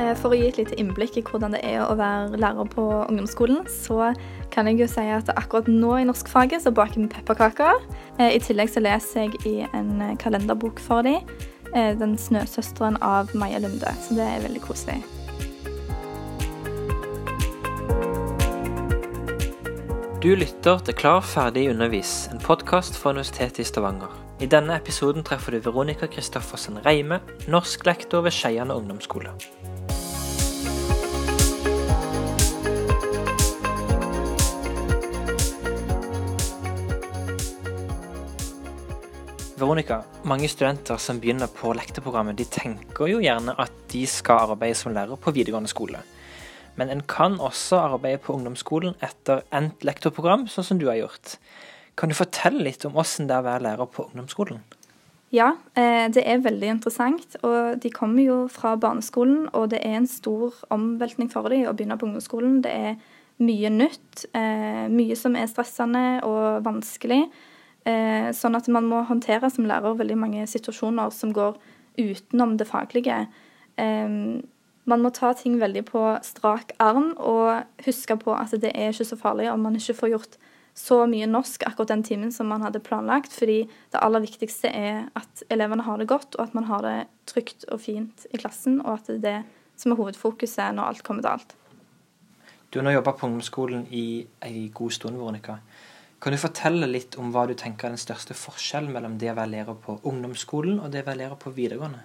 Eh, for å gi et lite innblikk i hvordan det er å være lærer på ungdomsskolen, så kan jeg jo si at akkurat nå i norskfaget så baker vi pepperkaker. Eh, I tillegg så leser jeg i en eh, kalenderbok for dem, 'Den snøsøsteren' av Maja Lunde. Så det er veldig koselig. Du lytter til Klar, ferdig, undervis, en podkast fra Universitetet i Stavanger. I denne episoden treffer du Veronica Christoffersen Reime, norsklektor ved Skeiane ungdomsskole. Veronica, mange studenter som begynner på lektorprogrammet, de tenker jo gjerne at de skal arbeide som lærer på videregående skole. Men en kan også arbeide på ungdomsskolen etter endt lektorprogram, sånn som du har gjort. Kan du fortelle litt om hvordan det er å være lærer på ungdomsskolen? Ja, eh, det er veldig interessant. Og de kommer jo fra barneskolen, og det er en stor omveltning for dem å begynne på ungdomsskolen. Det er mye nytt, eh, mye som er stressende og vanskelig. Eh, sånn at man må håndtere som lærer veldig mange situasjoner som går utenom det faglige. Eh, man må ta ting veldig på strak arm og huske på at det er ikke så farlig om man ikke får gjort så mye norsk akkurat den timen som man hadde planlagt, fordi det aller viktigste er at elevene har det godt, og at man har det trygt og fint i klassen, og at det er det som er hovedfokuset når alt kommer til alt. Du har nå jobba på ungdomsskolen i ei god stund, Veronica. Kan du fortelle litt om hva du tenker er den største forskjellen mellom det å være lærer på ungdomsskolen og det å være lærer på videregående?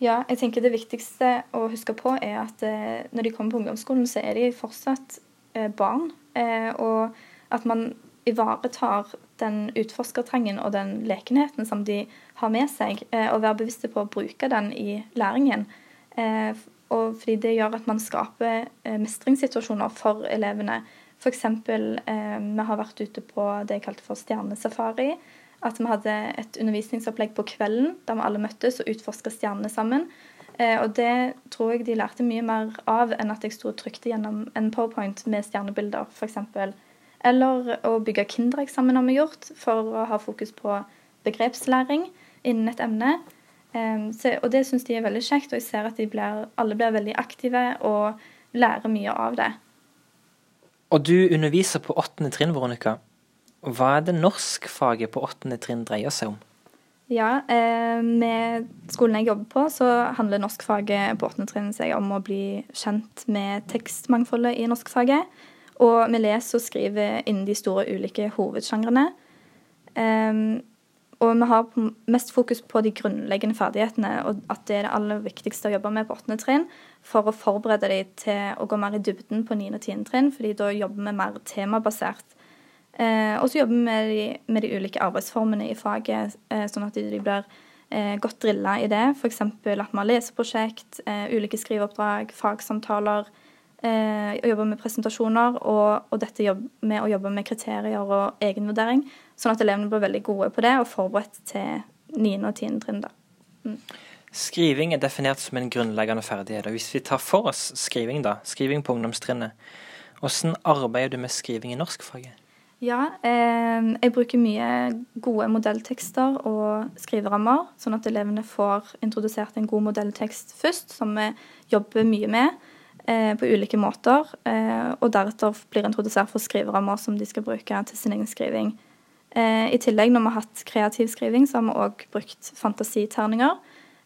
Ja, jeg tenker Det viktigste å huske på er at eh, når de kommer på ungdomsskolen, så er de fortsatt eh, barn. Eh, og at man ivaretar den utforskertrangen og den lekenheten som de har med seg, eh, og være bevisste på å bruke den i læringen. Eh, og fordi det gjør at man skaper eh, mestringssituasjoner for elevene F.eks. Eh, vi har vært ute på det jeg kalte for stjernesafari. At vi hadde et undervisningsopplegg på kvelden der vi alle møttes og utforska stjernene sammen. Eh, og det tror jeg de lærte mye mer av enn at jeg sto og trykte gjennom en powerpoint med stjernebilder, f.eks. Eller å bygge Kinderegg-sammen har vi gjort, for å ha fokus på begrepslæring innen et emne. Eh, så, og det syns de er veldig kjekt, og jeg ser at blir, alle blir veldig aktive og lærer mye av det. Og du underviser på åttende trinn, Veronica. Hva er det norskfaget på åttende trinn dreier seg om? Ja, eh, med skolen jeg jobber på, så handler norskfaget på åttende trinn seg om å bli kjent med tekstmangfoldet i norskfaget. Og vi leser og skriver innen de store ulike hovedsjangrene. Eh, og vi har mest fokus på de grunnleggende ferdighetene, og at det er det aller viktigste å jobbe med på åttende trinn for å forberede dem til å gå mer i dybden på 9. og 10. trinn, fordi da jobber vi mer temabasert. Eh, og så jobber vi med de, med de, ulike arbeidsformene i faget, eh, sånn at de, blir eh, godt drilla i det. F.eks. at vi har leseprosjekt, eh, ulike skriveoppdrag, fagsamtaler. Eh, jobber med presentasjoner, og, og dette jobb, med å jobbe med kriterier og egenvurdering. Sånn at elevene blir veldig gode på det og forberedt til 9. og 10. trinn. da. Mm. Skriving er definert som en grunnleggende ferdighet. og Hvis vi tar for oss skriving, da, skriving på ungdomstrinnet, hvordan arbeider du med skriving i norskfaget? Ja, eh, jeg bruker mye gode modelltekster og skriverammer, sånn at elevene får introdusert en god modelltekst først, som vi jobber mye med eh, på ulike måter. Eh, og deretter blir introdusert for skriverammer som de skal bruke til sin egen skriving. Eh, I tillegg, når vi har hatt kreativ skriving, så har vi òg brukt fantasiterninger.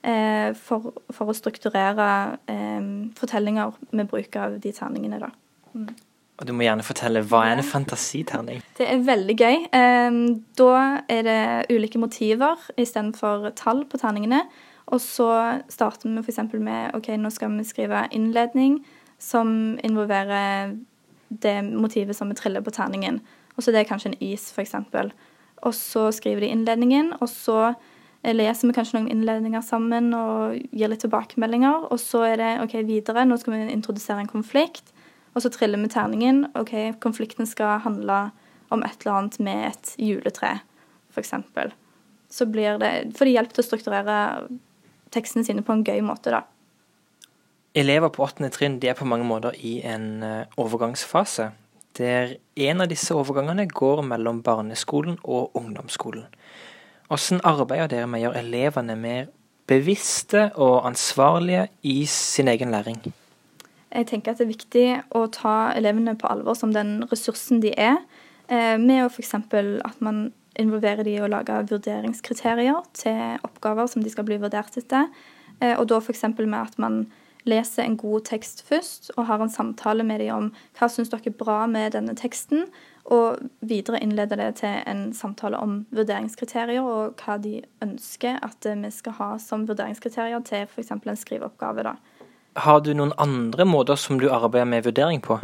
Eh, for, for, å strukturere eh, fortellinger med bruk av de terningene, da. Mm. Og du må gjerne fortelle hva er en fantasiterning? Det er veldig gøy. Da er det ulike motiver istedenfor tall på terningene. Og så starter vi f.eks. med OK, nå skal vi skrive innledning som involverer det motivet som vi triller på terningen. Og så det er kanskje en is, f.eks. Og så skriver de innledningen, og så leser vi kanskje noen innledninger sammen og gir litt tilbakemeldinger. Og så er det OK, videre, nå skal vi introdusere en konflikt. Og så triller vi terningen. OK, konflikten skal handle om et eller annet med et juletre, f.eks. Så blir det For det hjelper til å strukturere tekstene sine på en gøy måte, da. Elever på åttende trinn de er på mange måter i en eh, overgangsfase der en av disse overgangene går mellom barneskolen og ungdomsskolen. Hvordan arbeider dere med å gjøre elevene mer bevisste og ansvarlige i sin egen læring? Jeg tenker at det er viktig å ta elevene på alvor som den ressursen de er, eh, med å f.eks. at man involverer de i å lage vurderingskriterier til oppgaver som de skal bli vurdert etter. Eh, og da f.eks. med at man leser en god tekst først og har en samtale med dem om hva syns dere er bra med denne teksten, og videre innleder det til en samtale om vurderingskriterier og hva de ønsker at vi skal ha som vurderingskriterier til f.eks. en skriveoppgave. da. Har du noen andre måter som du arbeider med vurdering på?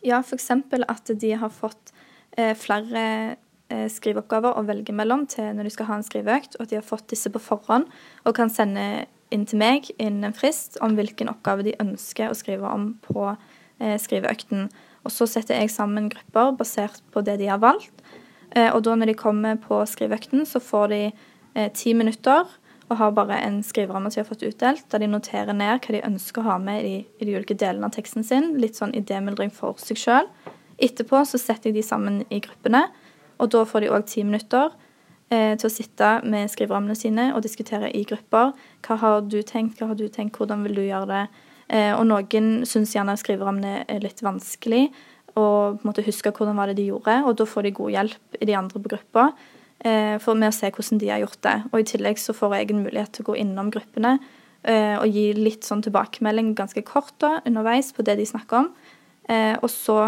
Ja, f.eks. at de har fått eh, flere eh, skriveoppgaver å velge mellom til når de skal ha en skriveøkt, og at de har fått disse på forhånd og kan sende inn til meg innen en frist om hvilken oppgave de ønsker å skrive om på eh, skriveøkten. Og så setter jeg sammen grupper basert på det de har valgt. Eh, og da når de kommer på skriveøkten, så får de eh, ti minutter og har bare en skriveramme som de har fått utdelt, der de noterer ned hva de ønsker å ha med i, i de ulike delene av teksten sin. Litt sånn idémyldring for seg sjøl. Etterpå så setter jeg de sammen i gruppene, og da får de òg ti minutter til å sitte med skriverammene sine og diskutere i grupper. Hva har du tenkt, hva har du tenkt, hvordan vil du gjøre det? Eh, og noen syns gjerne skriverammene er litt vanskelig og måte huske hvordan var det de gjorde. Og da får de god hjelp i de andre på gruppa eh, for med å se hvordan de har gjort det. Og i tillegg så får jeg en mulighet til å gå innom gruppene eh, og gi litt sånn tilbakemelding ganske kort da, underveis på det de snakker om. Og så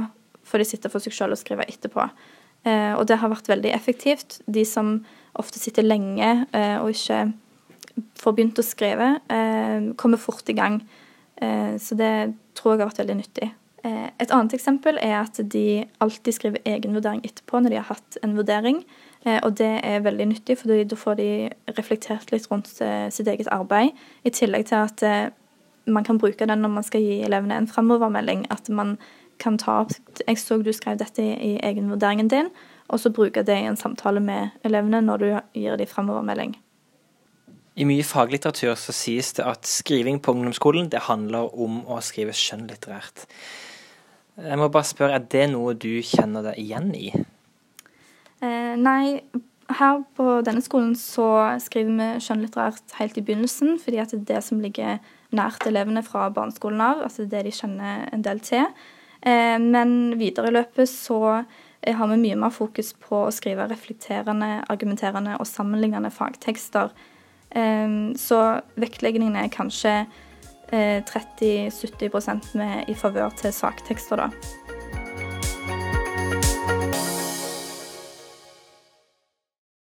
får de sitte for seg sjøl og skrive etterpå. Og det har vært veldig effektivt. De som ofte sitter lenge og ikke får begynt å skrive, kommer fort i gang. Eh, så det tror jeg har vært veldig nyttig. Eh, et annet eksempel er at de alltid skriver egen vurdering etterpå når de har hatt en vurdering. Eh, og det er veldig nyttig, for da får de reflektert litt rundt sitt eget arbeid. I tillegg til at man kan bruke den når man skal gi elevene en framovermelding. At man kan ta opp 'Jeg så du skrev dette i egenvurderingen din', og så bruke det i en samtale med elevene når du gir dem framovermelding. I mye faglitteratur så sies det at skriving på ungdomsskolen det handler om å skrive skjønnlitterært. Jeg må bare spørre, Er det noe du kjenner deg igjen i? Eh, nei, her på denne skolen så skriver vi skjønnlitterært helt i begynnelsen, fordi at det er det som ligger nært elevene fra barneskolen av. altså det de kjenner en del til. Eh, men videre i løpet så eh, har vi mye mer fokus på å skrive reflekterende, argumenterende og sammenlignende fagtekster Ehm, så vektleggingen er kanskje 30-70 eh, med i favør til saktekster, da.